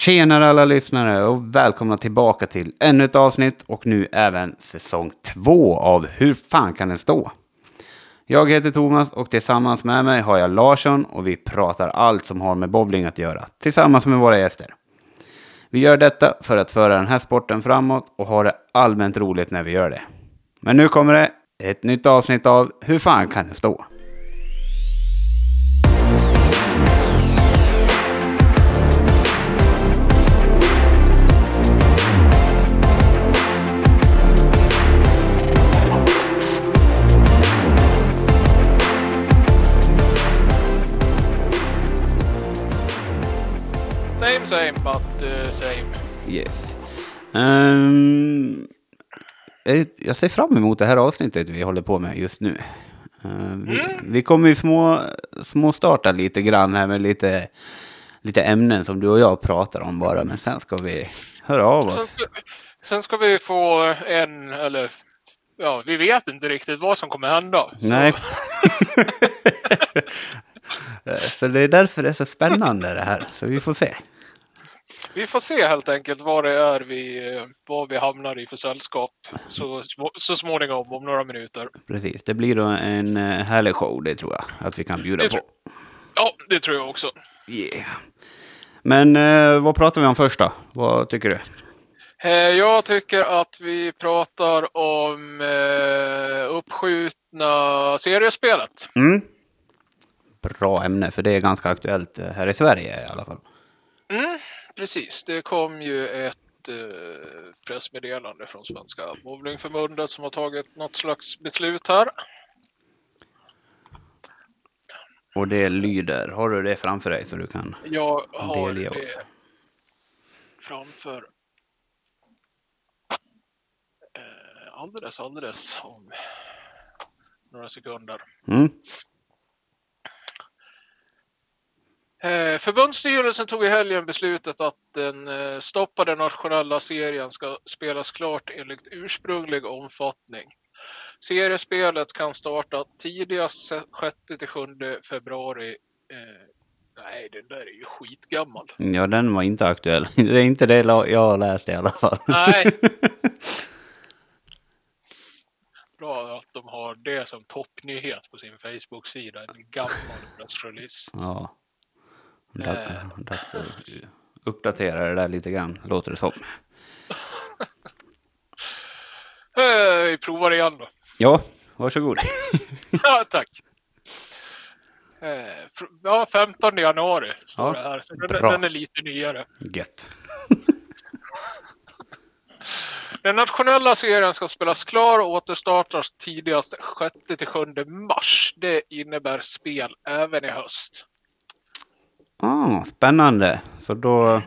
Tjenare alla lyssnare och välkomna tillbaka till ännu ett avsnitt och nu även säsong två av Hur fan kan den stå? Jag heter Thomas och tillsammans med mig har jag Larsson och vi pratar allt som har med bowling att göra tillsammans med våra gäster. Vi gör detta för att föra den här sporten framåt och ha det allmänt roligt när vi gör det. Men nu kommer det ett nytt avsnitt av Hur fan kan den stå? Same but uh, same. Yes. Ehm, jag- ser fram emot det här avsnittet vi håller på med just nu. Ehm, vi, vi kommer ju små, små starta lite grann här med lite, lite ämnen som du och jag pratar om bara. Men sen ska vi höra av Sen oss. ska, sen ska vi få en, eller ja, vi vet inte riktigt vad som kommer hända. Så- Nej. Eh, så det är därför det är så spännande det här. Så vi får se. Vi får se helt enkelt vad det är vi, vad vi hamnar i för sällskap så, så småningom om några minuter. Precis, det blir då en eh, härlig show det tror jag att vi kan bjuda Det på. Ja, det tror jag också. Yeah. Men eh, vad pratar vi om först då? Vad tycker du? Eh, Jag tycker att vi pratar om eh, uppskjutna seriespelet. Mm. Bra ämne, för det är ganska aktuellt eh, här i Sverige i alla fall. Mm, precis, det kom ju ett eh, pressmeddelande från Svenska Bowlingförbundet som har tagit något slags beslut här. Och det lyder, har du det framför dig så du kan... Jag har Delge det oss. framför eh, alldeles, alldeles om några sekunder. Mm. Eh, förbundsstyrelsen tog i helgen beslutet att den eh, stoppade nationella serien ska spelas klart enligt ursprunglig omfattning. Seriespelet kan starta tidigast 6 till 7 februari. Eh, nej, den där är ju skitgammal. Ja, den var inte aktuell. Det är inte det jag har läst i alla fall. Nej. Bra att de har det som toppnyhet på sin Facebook-sida. En gammal pressrelease. ja. Dags, Eh. dags att uppdatera det där lite grann, låter det som. Eh, vi provar igen då. Ja, varsågod. Ja, tack. Eh, Ja, 15 januari står Ja, det här. Så den, den är lite nyare. Gött. Den nationella serien ska spelas klar och återstartas tidigast 6 till 7 mars. Det innebär spel även i höst. Ah, spännande. Så då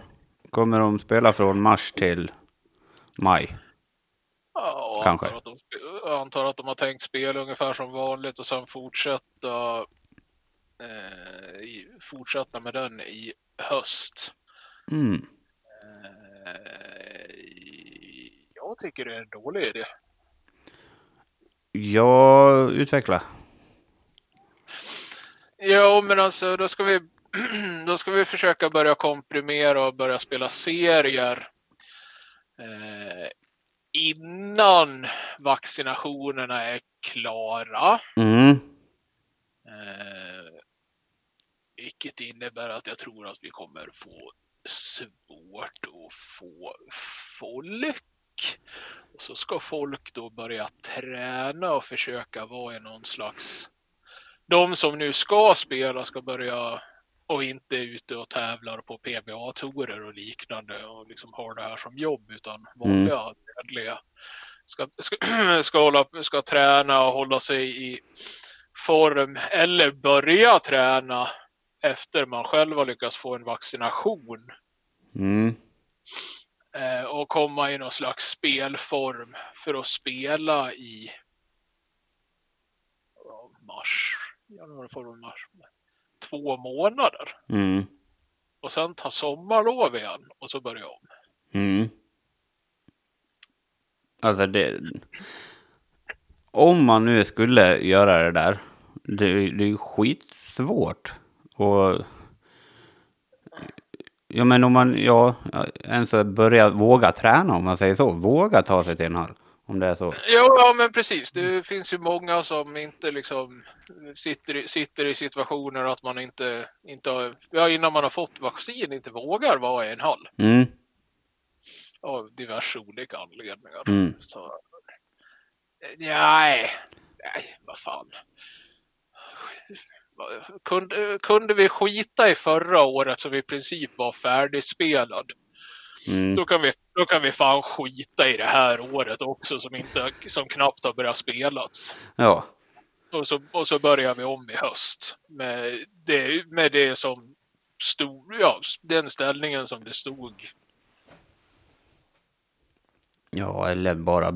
kommer de spela från mars till maj. Ja, Kanske. Antar att de, antar att de har tänkt spela ungefär som vanligt och sen fortsätta eh, i, fortsätta med den i höst. Mm. Eh, jag tycker det är en dålig idé. Ja, utveckla. Ja, men alltså då ska vi då ska vi försöka börja komprimera och börja spela serier eh, innan vaccinationerna är klara. Mm. Eh, vilket innebär att jag tror att vi kommer få svårt att få folk. Och så ska folk då börja träna och försöka vara i någon slags... De som nu ska spela ska börja och inte är ute och tävlar på PBA-torer och liknande och liksom har det här som jobb utan vanliga dödliga. Ska, ska, ska, hålla, ska träna och hålla sig i form eller börja träna efter man själv har lyckats få en vaccination Mm. eh, och komma i någon slags spelform för att spela i mars, januari, februari, mars, två månader Mm. och sen ta sommarlov igen och så börja om. Mm. Alltså det... Om man nu skulle göra det där. Det, det är ju skitsvårt. Och Ja, men om man, ja, ens börja våga träna om man säger så. Våga ta sig till en hall. Om det är så. Jo, ja men precis. Det finns ju många som inte liksom sitter i, sitter i situationer att man inte, inte har, ja, innan man har fått vaccin inte vågar vara i en hall. Mm, Av diverse olika anledningar. mm. Så, nej, nej, vad fan. Kunde, kunde vi skita i förra året som i princip var färdigspelad, Mm. då kan vi, då kan vi fan skita i det här året också som, inte, som knappt har börjat spelats. Ja, Och så, och så börjar vi om i höst med det, med det som stod, ja, den ställningen som det stod. ja, eller bara,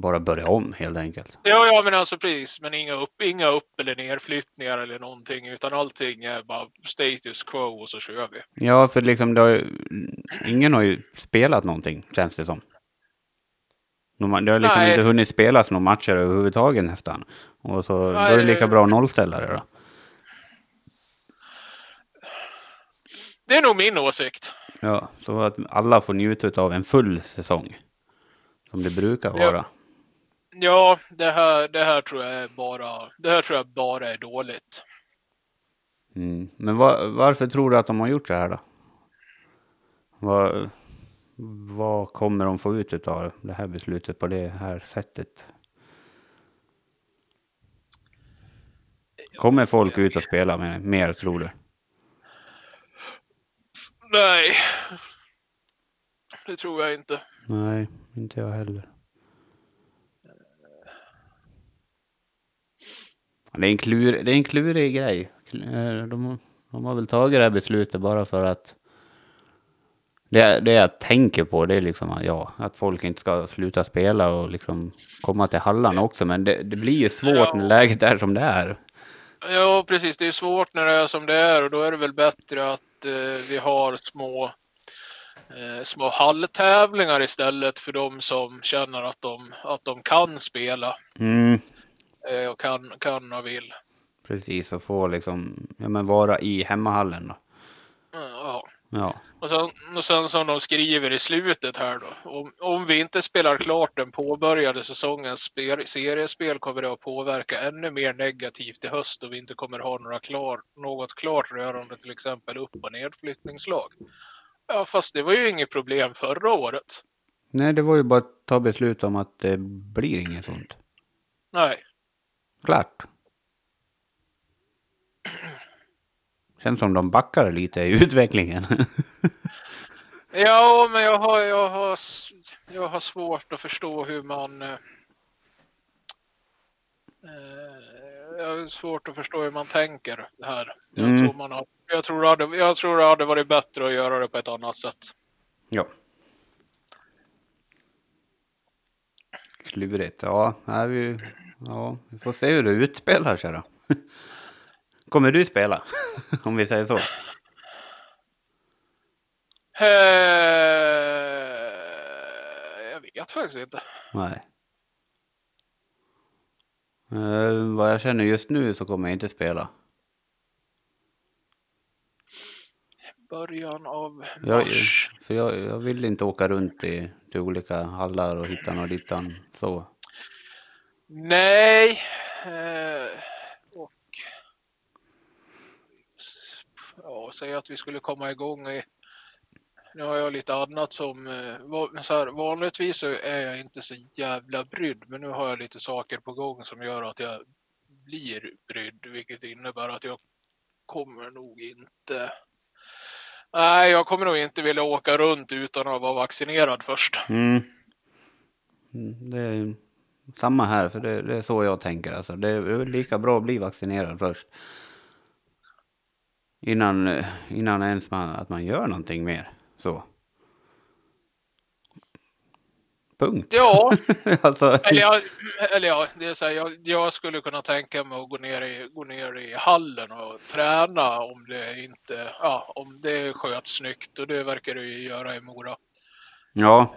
bara börja om helt enkelt. Ja, ja, men alltså precis, men inga upp, inga upp eller nerflyttningar eller någonting, utan allting är bara status quo och så kör vi. Ja, för liksom det har ju, ingen har ju spelat någonting, känns det som. De- Det har liksom Nej. inte hunnit spelas några matcher överhuvudtaget nästan. Och så då är det lika Nej. bra att nollställa det då. Det är nog min åsikt. Ja, så att alla får njuta av en full säsong. Som det brukar vara. Ja, det här, det här tror jag bara, det här tror jag bara är dåligt. Mm. Men va- varför tror du att de har gjort så här då? Vad, vad kommer de få ut av det här beslutet på det här sättet? Kommer folk ut och spela med, mer tror du? Nej, det tror jag inte. Nej, inte jag heller. Det är en, klur, det är en klurig grej. Eh, De, de har väl tagit det här beslutet bara för att det, det jag tänker på det är liksom att, ja, att folk inte ska sluta spela och liksom komma till hallarna också. Men det, det blir ju svårt Ja. när läget är som det är. Ja, precis. Det är svårt när det är som det är och då är det väl bättre att eh, vi har små, eh, små halltävlingar istället för de som känner att de, att de kan spela Mm, och kan, kan och vill. precis, och få liksom, ja men vara i hemmahallen då. Mm, Ja. Ja, Och sen, och sen som de skriver i slutet här då. Om, om vi inte spelar klart den påbörjade säsongens spel, seriespel kommer det att påverka ännu mer negativt i höst och vi inte kommer ha några klar, något klart rörande till exempel upp och nedflyttningslag. Ja, fast det var ju inget problem förra året. nej det var ju bara att ta beslut om att det blir inget sånt. Nej, Klart. Känns som de backar lite i utvecklingen. ja, men jag har, jag har, jag har svårt att förstå hur man eh, eh, jag har svårt att förstå hur man tänker här. Jag, Mm. tror, man har, jag, tror det hade, jag tror det hade varit bättre att göra det på ett annat sätt. ja. Klurigt. Ja, nej, vi, ja, vi får se hur det utspelar sig då. Kommer du spela? Om vi säger så. Eh, jag vet faktiskt inte. Nej. Eh, vad jag känner just nu så kommer jag inte spela. Början av Jag, mars. för jag, jag vill inte åka runt i, till olika hallar och hitta och dittan så. Nej. Eh, och ja, säga att vi skulle komma igång i nu har jag lite annat som, eh, så här, vanligtvis så är jag inte så jävla brydd men nu har jag lite saker på gång som gör att jag blir brydd vilket innebär att jag kommer nog inte Nej, jag kommer nog inte vilja åka runt utan att vara vaccinerad först. Mm. Mm, Det är samma här, för det, det är så jag tänker. Alltså. Det är lika bra att bli vaccinerad först. Innan, eh, innan ens man, att man gör någonting mer. Så. Punkt. Ja, alltså, Eller ja, eller ja det är så här, jag, jag skulle kunna tänka mig att gå ner, i, gå ner i hallen och träna om det inte, ja, om det sköts snyggt och det verkar det ju göra i Mora. ja,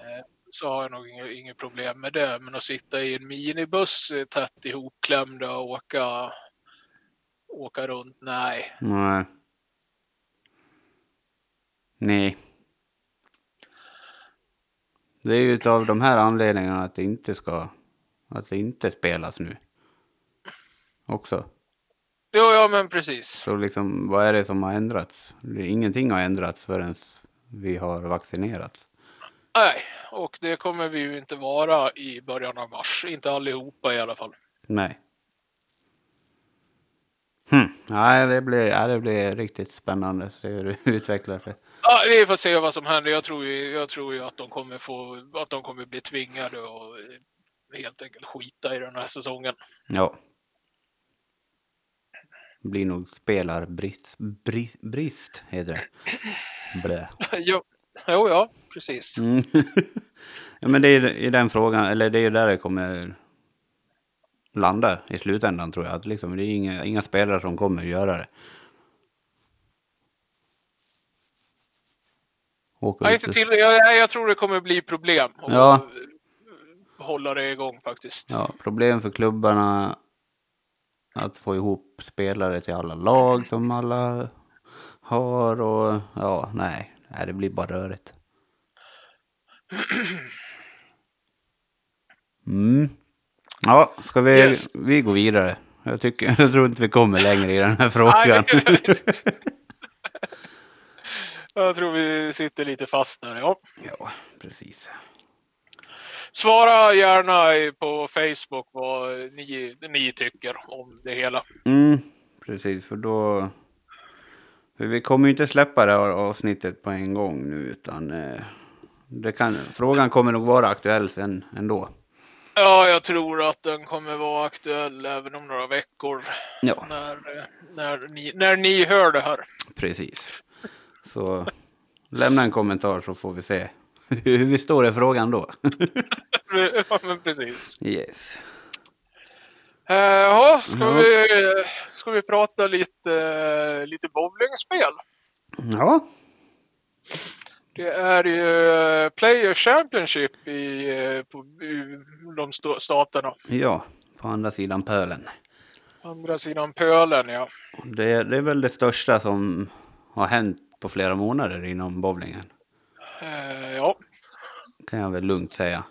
Så har jag nog inget, problem med det. Men att sitta i en minibuss eh, tätt ihopklämda och åka, åka runt, nej. nej. Nej. Det är ju utav de här anledningarna att det inte ska, att det inte spelas nu. Också. Jo, ja men precis. Så liksom, vad är det som har ändrats? Ingenting har ändrats förrän vi har vaccinerats. Nej, och det kommer vi ju inte vara i början av mars. Inte allihopa i alla fall. Nej. Hm. Nej, det blir, ja, det blir riktigt spännande att se hur det utvecklar sig. Ja, vi får se vad som händer. Jag tror ju, jag tror ju att de kommer få, att de kommer bli tvingade och eh, helt enkelt skita i den här säsongen. Ja. Det blir nog spelarbrist, brist, brist heter det. Blä. jo, jo, ja, precis. Mm. ja, men det är i den frågan, eller det är där det kommer landa i slutändan tror jag. Att liksom, det är inga, inga spelare som kommer göra det. Åker inte till, jag, jag tror det kommer bli problem att Ja. hålla det igång faktiskt. Ja, problem för klubbarna att få ihop spelare till alla lag som alla har och ja, nej, nej det blir bara rörigt. Mm. Ja, ska vi, Yes. vi gå vidare? Jag, tycker, jag tror inte vi kommer längre i den här frågan. Jag tror vi sitter lite fast där. Ja. ja, precis. Svara gärna på Facebook vad ni, ni tycker om det hela. Mm, precis, för då... För vi kommer ju inte släppa det här avsnittet på en gång nu, utan eh, det kan, frågan kommer nog vara aktuell sen ändå. Ja, jag tror att den kommer vara aktuell även om några veckor Ja, när, när, ni, när ni hör det här. precis. Så lämna en kommentar så får vi se hur vi står i frågan då. Ja, men precis. Yes. Eh, Ja, ska, Ja. vi, ska vi prata lite, lite bowlingspel? Ja, Det är ju eh, Player Championship i, eh, på, i de staterna. ja, på andra sidan pölen. Andra sidan pölen, ja. Det, det är väl det största som har hänt på flera månader inom bowlingen. Eh, ja, Kan jag väl lugnt säga.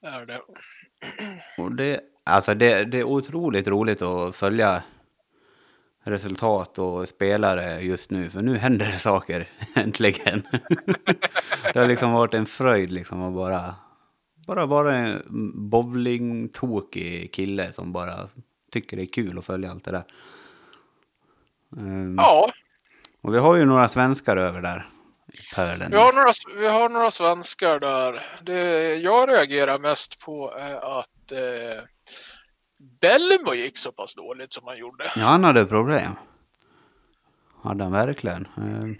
det är det. Och det, alltså det, det är otroligt roligt att följa resultat och spelare just nu. För nu händer det saker, äntligen. det har liksom varit en fröjd liksom att bara, bara vara en bowlingtokig kille som bara tycker det är kul att följa allt det där. Ehm, Ja, Och vi har ju några svenskar över där vi har några, vi har några svenskar där. Det jag reagerar mest på är att eh, Bellmo gick så pass dåligt som han gjorde. Ja, han hade problem. Hade han verkligen. Ehm,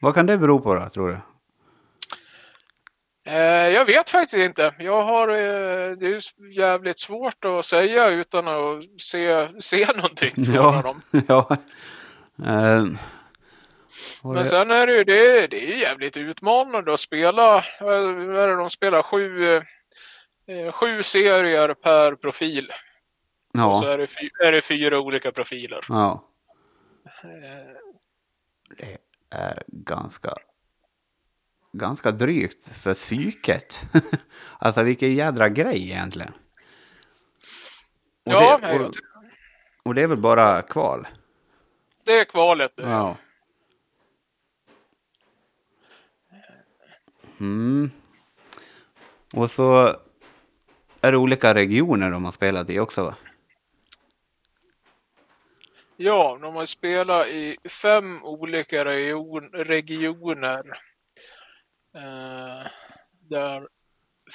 vad kan det bero på då, tror du? Eh, jag vet faktiskt inte. Jag har, eh, det är jävligt svårt att säga utan att se, se någonting från Ja. honom. ja. Och Men det- sen är det ju det, det är jävligt utmanande att spela. eh, Vad är det de spelar? Sju, eh, sju serier per profil. Och så ja, är det, är det fyra olika profiler. ja, Eh, det är ganska, ganska drygt för psyket. alltså vilken jädra grej egentligen. Och, ja, det, och, och det är väl bara kval? det är kvalet. det. Ja. Mm. Och så är det olika regioner de har spelat i också va? Ja, de har spelat i fem olika region, regioner. Eh, där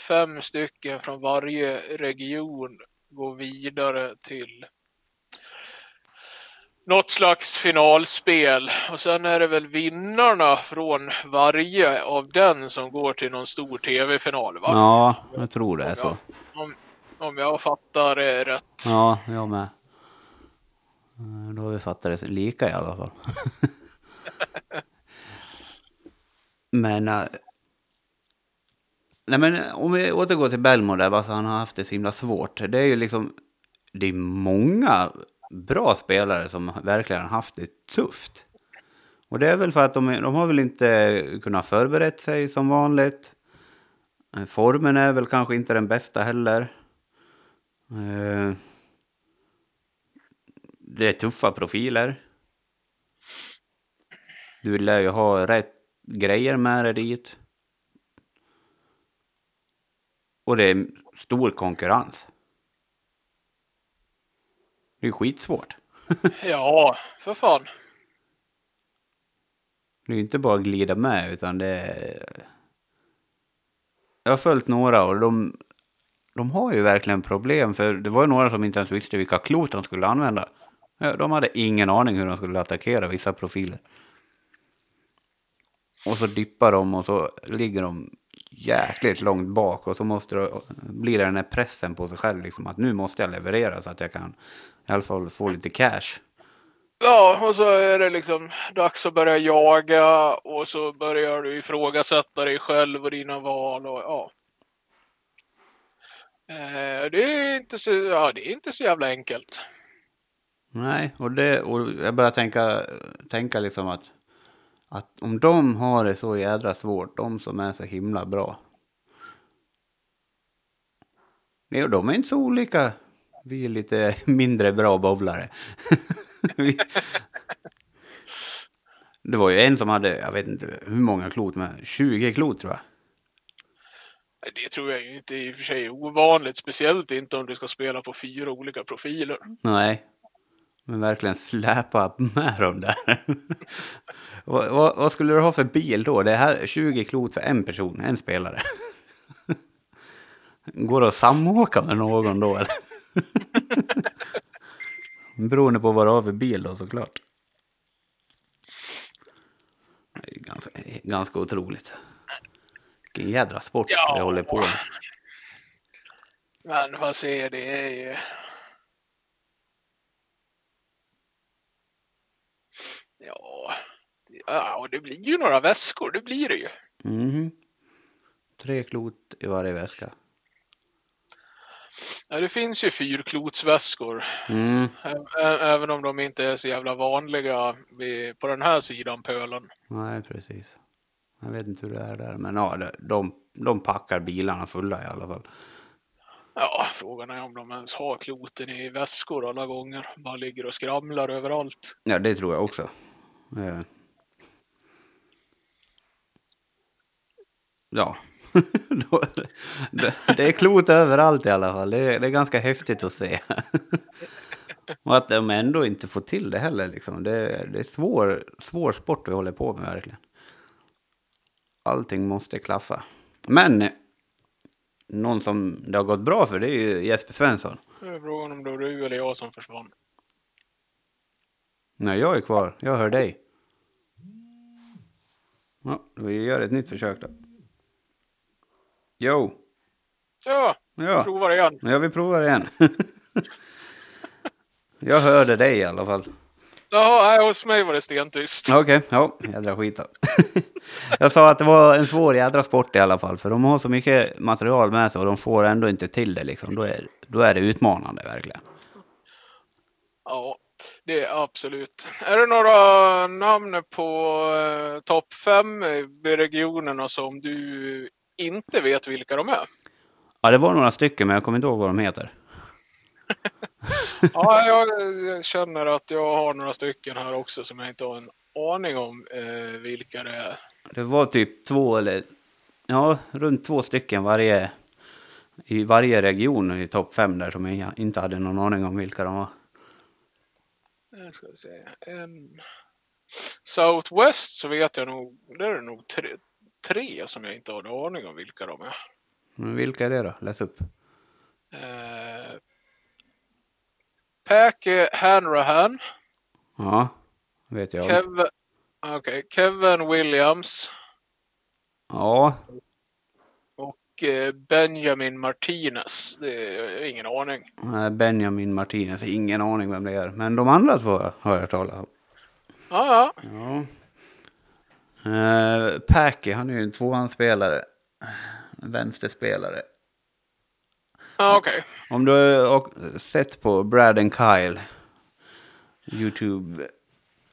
fem stycken från varje region går vidare till något slags finalspel. Och sen är det väl vinnarna från varje av den som går till någon stor tv-final va? Ja, jag tror det är så. Om, om jag fattar det rätt. Ja, jag med. Eh, Då har vi fattat det lika i alla fall. men... eh, nej men om vi återgår till Belmo där, varför han har haft det så himla svårt. Det är ju liksom... Det är många bra spelare som verkligen har haft det tufft. Och det är väl för att de, de har väl inte kunnat förberett sig som vanligt. Eh, Formen är väl kanske inte den bästa heller. Eh, Det är tuffa profiler. Du lär ju ha rätt grejer med dig dit. Och det är stor konkurrens. Det är skitsvårt. Ja, för fan. Det är inte bara att glida med utan det är... Jag har följt några och de, de har ju verkligen problem för det var ju några som inte ens visste vilka klot de skulle använda. De hade ingen aning hur de skulle attackera vissa profiler. Och så dippar de och så ligger de jäkligt långt bak och så måste det, blir det den här pressen på sig själv liksom att nu måste jag leverera så att jag kan i alla fall få lite cash. Ja, och så är det liksom dags att börja jaga och så börjar du ifrågasätta dig själv och dina val och ja. Eh, det är inte så, ja, det är inte så jävla enkelt. Nej, och, det, och jag börjar tänka, tänka liksom att, att om de har det så jädra svårt, de som är så himla bra. Nej, och de är inte så olika. Vi är lite mindre bra bowlare. Vi- det var ju en som hade, jag vet inte hur många klot, men 20 klot tror jag. Det tror jag inte i och för sig är ovanligt, speciellt inte om du ska spela på fyra olika profiler. Nej, men verkligen släpa med dem där. vad, vad, vad skulle du ha för bil då? Det här är 20 klot för en person, en spelare. Går det att samåka med någon då eller? Beroende på vad du har för bil då såklart. Det ganska, ganska otroligt. Vilken jädra sport Ja. vi håller på med. Men vad säger det är ju... Ja, det- ja, det blir ju några väskor, det blir det ju. Mhm. Tre klot i varje väska. Ja, det finns ju fyrklotsväskor, Mm. ä- även om de inte är så jävla vanliga vid, på den här sidan pölen. Nej, precis. Jag vet inte hur det är där, men ja, de- de, de packar bilarna fulla i alla fall. Ja, frågan är om de ens har kloten i väskor alla gånger. Bara ligger och skramlar överallt. Ja, det tror jag också. Eh. Ja, det, det är klot överallt i alla fall. Det är, det är ganska häftigt att se. Och att de ändå inte får till det heller. Liksom. Det, det är svår, svår sport vi håller på med verkligen. Allting måste klaffa. Men någon som det har gått bra för det är ju Jesper Svensson. Nu är frågan om det var du eller jag som försvann. Nej, jag är kvar. Jag hör dig. Ja, vi gör ett nytt försök då. Jo. Ja, Ja, provar igen. ja vi provar igen. jag hörde dig i alla fall. Jaha, nej, hos mig var det stentyst. Okej, ja, jädra skit då. jag sa att det var en svår jädra sport i alla fall. För de har så mycket material med sig och de får ändå inte till det liksom. Då är, då är det utmanande verkligen. Ja, det är absolut. Är det några namn på eh, topp fem i regionerna som du inte vet vilka de är? Ja, det var några stycken men jag kommer inte ihåg vad de heter. Ja, jag känner att jag har några stycken här också som jag inte har en aning om eh, vilka det är. Det var typ två eller ja, runt två stycken varje i varje region i topp fem där som jag inte hade någon aning om vilka de var. Nu ska vi se. En... Southwest så vet jag nog, det är nog tre, tre som jag inte har en aning om vilka de är. Men vilka är det då? Läs upp. Eh, Päke Hanrahan, Ja, vet jag. Kev, okay, Kevin Williams Ja, eh, Benjamin Martinez. Det är ingen aning. eh, Benjamin Martinez, ingen aning vem det är. Men de andra två har jag talas om. Ja, ja. Ja. Uh, Packy, han är ju en tvåhandsspelare. Vänsterspelare. ja okej. Om du har sett på Brad and Kyle. Youtube.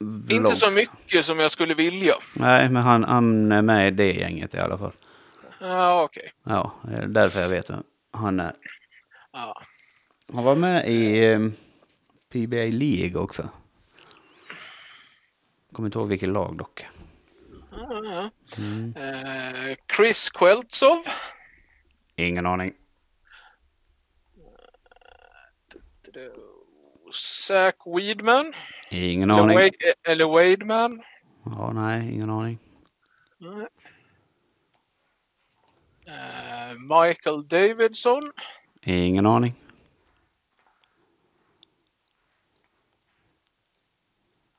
Inte vlogs. så mycket som jag skulle vilja. Nej, men han, han är med i det gänget i alla fall. Ja, okej. Ja, det är därför jag vet vem han är. Ja. Han var med i eh, PBA League också. Kommer inte ihåg vilket lag dock. Ja, ja. Mm. Eh, Chris Queltzov. Ingen aning. Zach Weedman. Ingen Eller, aning. Wade, eller Wademan. Ja, nej, ingen aning. Nej. Eh, Michael Davidson. Ingen aning.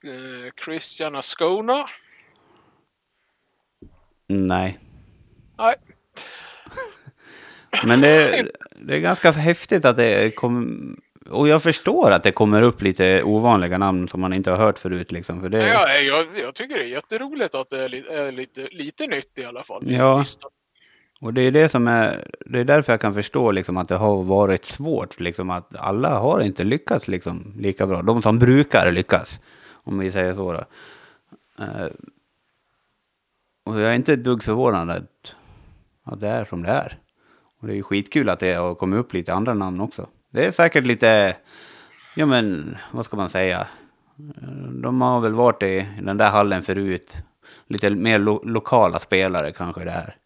Eh, Christian Ascona. Nej. Nej. Men det, det är ganska häftigt att det kommer... Och jag förstår att det kommer upp lite ovanliga namn som man inte har hört förut liksom. För det, Ja, jag, jag tycker det är jätteroligt att det är, li, är lite, lite nytt i alla fall. Ja. Och det är det som är... Det är därför jag kan förstå liksom att det har varit svårt liksom att alla har inte lyckats liksom lika bra. De som brukar lyckas. Om vi säger så då. Eh, och jag är inte ett dugg förvånad att, att det är som det är. Och det är ju skitkul att det har kommit upp lite andra namn också. Det är säkert lite, ja men vad ska man säga. De har väl varit i den där hallen förut. Lite mer lo lokala spelare kanske det är.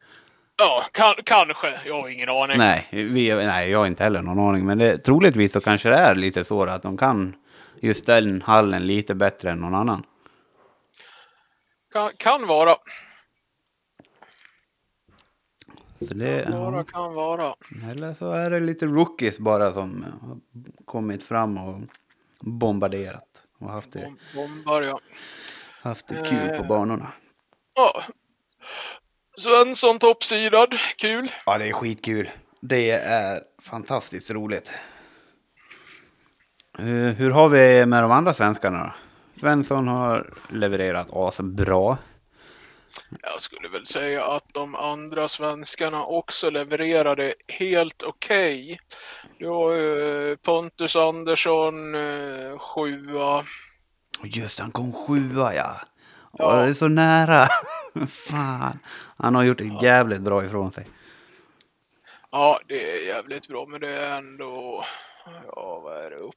Ja, kan, kanske. Jag har ingen aning. Nej, vi, nej, jag har inte heller någon aning. Men det, troligtvis så kanske det är lite så att de kan just den hallen lite bättre än någon annan. Kan, kan vara. Så det, Kan vara, ja. kan vara. Eller så är det lite rookies bara som har kommit fram och bombarderat. Och haft det, Bom, bombar, ja. haft det kul på Eh. banorna. ja. Svensson toppsidad. Kul. Ja, det är skitkul. Det är fantastiskt roligt. Eh, Hur har vi med de andra svenskarna då? Svensson har levererat asbra. Jag skulle väl säga att de andra svenskarna också levererade helt okej. Du har ju Pontus Andersson, eh, sjua. Just han kom sjua ja. Ja. Ja. det är så nära. Fan. Han har gjort det jävligt bra ifrån sig. Ja, det är jävligt bra, men det är ändå... Ja, vad är det upp?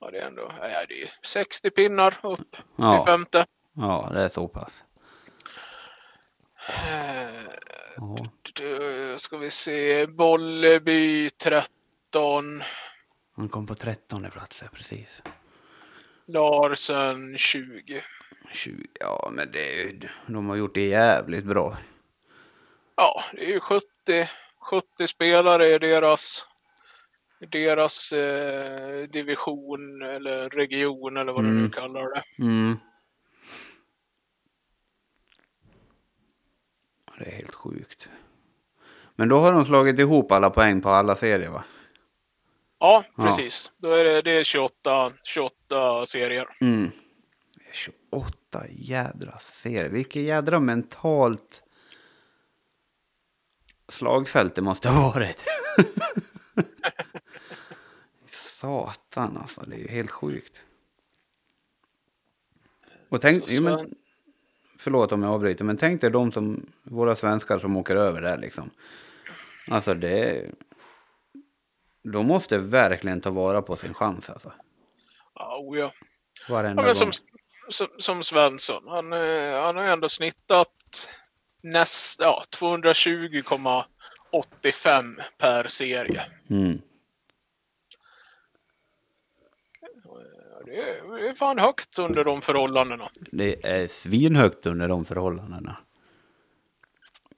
Ja, det är ändå... Ja, det är 60 pinnar upp till Ja, femte. ja det är så pass. Eh. Då ska vi se. Bolleby 13. Han kom på trettonde plats, ja, precis. Larsen 20. 20, ja, men det är ju, de har gjort det jävligt bra. Ja, det är ju 70, 70 spelare i deras, i deras eh, division eller region eller vad du nu Mm. kallar det. Mm. Det är helt sjukt. Men då har de slagit ihop alla poäng på alla serier va? Ja, Ja. precis. Då är det, det är 28, 28 serier. Mm. Det är 28 jädra serier. Vilket jädra mentalt slagfält det måste ha varit. Satan alltså, det är ju helt sjukt. Och tänk, Så jo, men, förlåt om jag avbryter, men tänk dig de som, våra svenskar som åker över där liksom. Alltså det, de måste verkligen ta vara på sin chans alltså. Oh ja. Varenda ja men som, gång. som, som Svensson, han, eh, han har ändå snittat näst, ja, 220,85 per serie. Mm. Ja, det, är, det är fan högt under de förhållandena. Det är svinhögt under de förhållandena.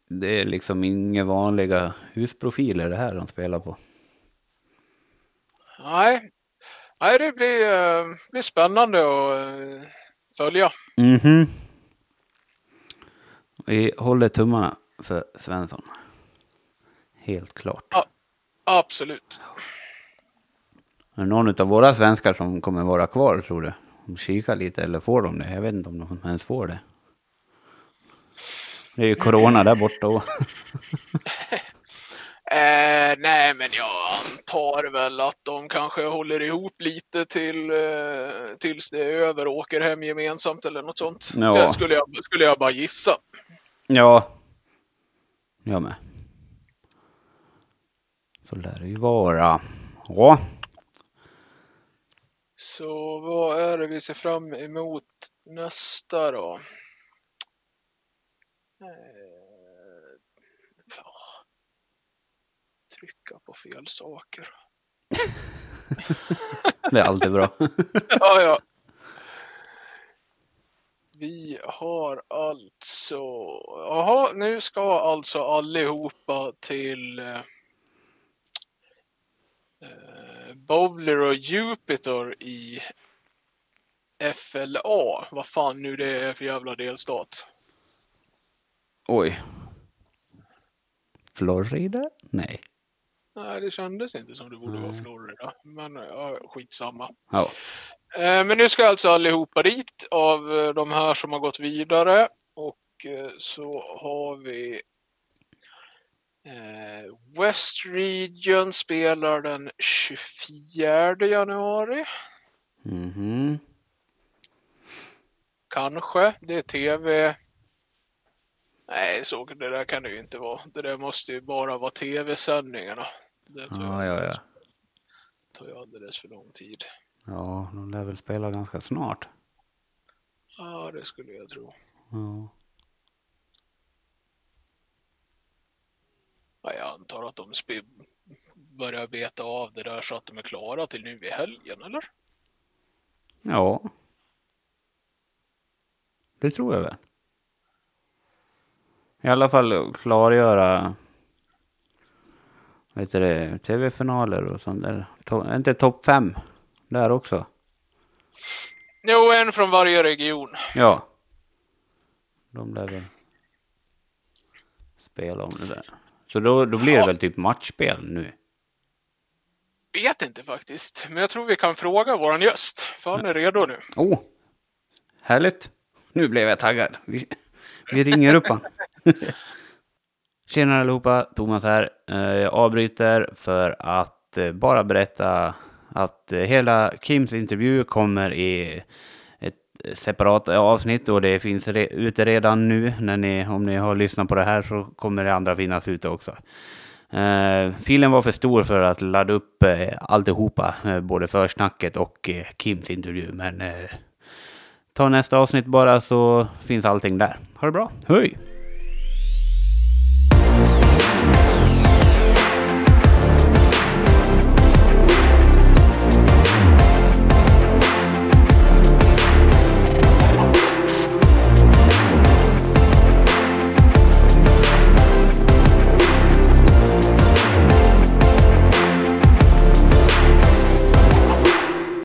Det är liksom inga vanliga husprofiler det här de spelar på. Nej, Nej det blir, eh, blir spännande att eh, följa. Mhm. Vi håller tummarna för Svensson. Helt klart. Absolut. Är det någon av våra svenskar som kommer vara kvar tror du? De kikar lite eller får de det? Jag vet inte om de ens får det. Det är ju corona där borta Eh, nej, men jag antar väl att de kanske håller ihop lite till, eh, tills det är över och åker hem gemensamt eller något sånt. Ja. Det skulle jag, skulle jag bara gissa. Ja. Jag med. Så lär det ju vara. Ja. Så vad är det vi ser fram emot nästa då? Eh, ja. Trycka på fel saker. Det är alltid bra. ja, ja. Vi har alltså, jaha, nu ska alltså allihopa till eh, Bowler och Jupiter i FLA. Vad fan nu det är för jävla delstat. Oj. Florida? Nej. Nej, det kändes inte som det borde vara. Florida. Men ja, skitsamma. Ja. Eh, Men nu ska alltså allihopa dit av eh, de här som har gått vidare. Och eh, så har vi West Region spelar den 24 januari. Mhm. Kanske. Det är tv. Nej, så det där kan det ju inte vara. Det där måste ju bara vara tv-sändningarna. Det tar, Ja, jag, ja, ja. tar ju alldeles för lång tid. Ja, de lär väl spela ganska snart. Ja, det skulle jag tro. Ja. Ja, jag antar att de börjar beta av det där så att de är klara till nu i helgen, eller? Ja. Det tror jag väl. I alla fall klargöra vad heter det, tv-finaler och sånt där. To- inte topp fem där också. Jo, en från varje region. Ja. De lär väl spela om det där. Så då, då blir det Ja. väl typ matchspel nu. Vet inte faktiskt, men jag tror vi kan fråga våran gäst. För han är redo nu. Oh, härligt. Nu blev jag taggad. Vi, vi ringer upp han. Tjena allihopa, Thomas här. Eh, jag avbryter för att eh, bara berätta att eh, hela Kims intervju kommer i ett separat avsnitt och det finns re- ute redan nu. När ni, om ni har lyssnat på det här så kommer det andra finnas ute också. Uh, filen var för stor för att ladda upp uh, alltihopa, uh, både försnacket och uh, Kims intervju. Men uh, ta nästa avsnitt bara så finns allting där. Ha det bra, hej!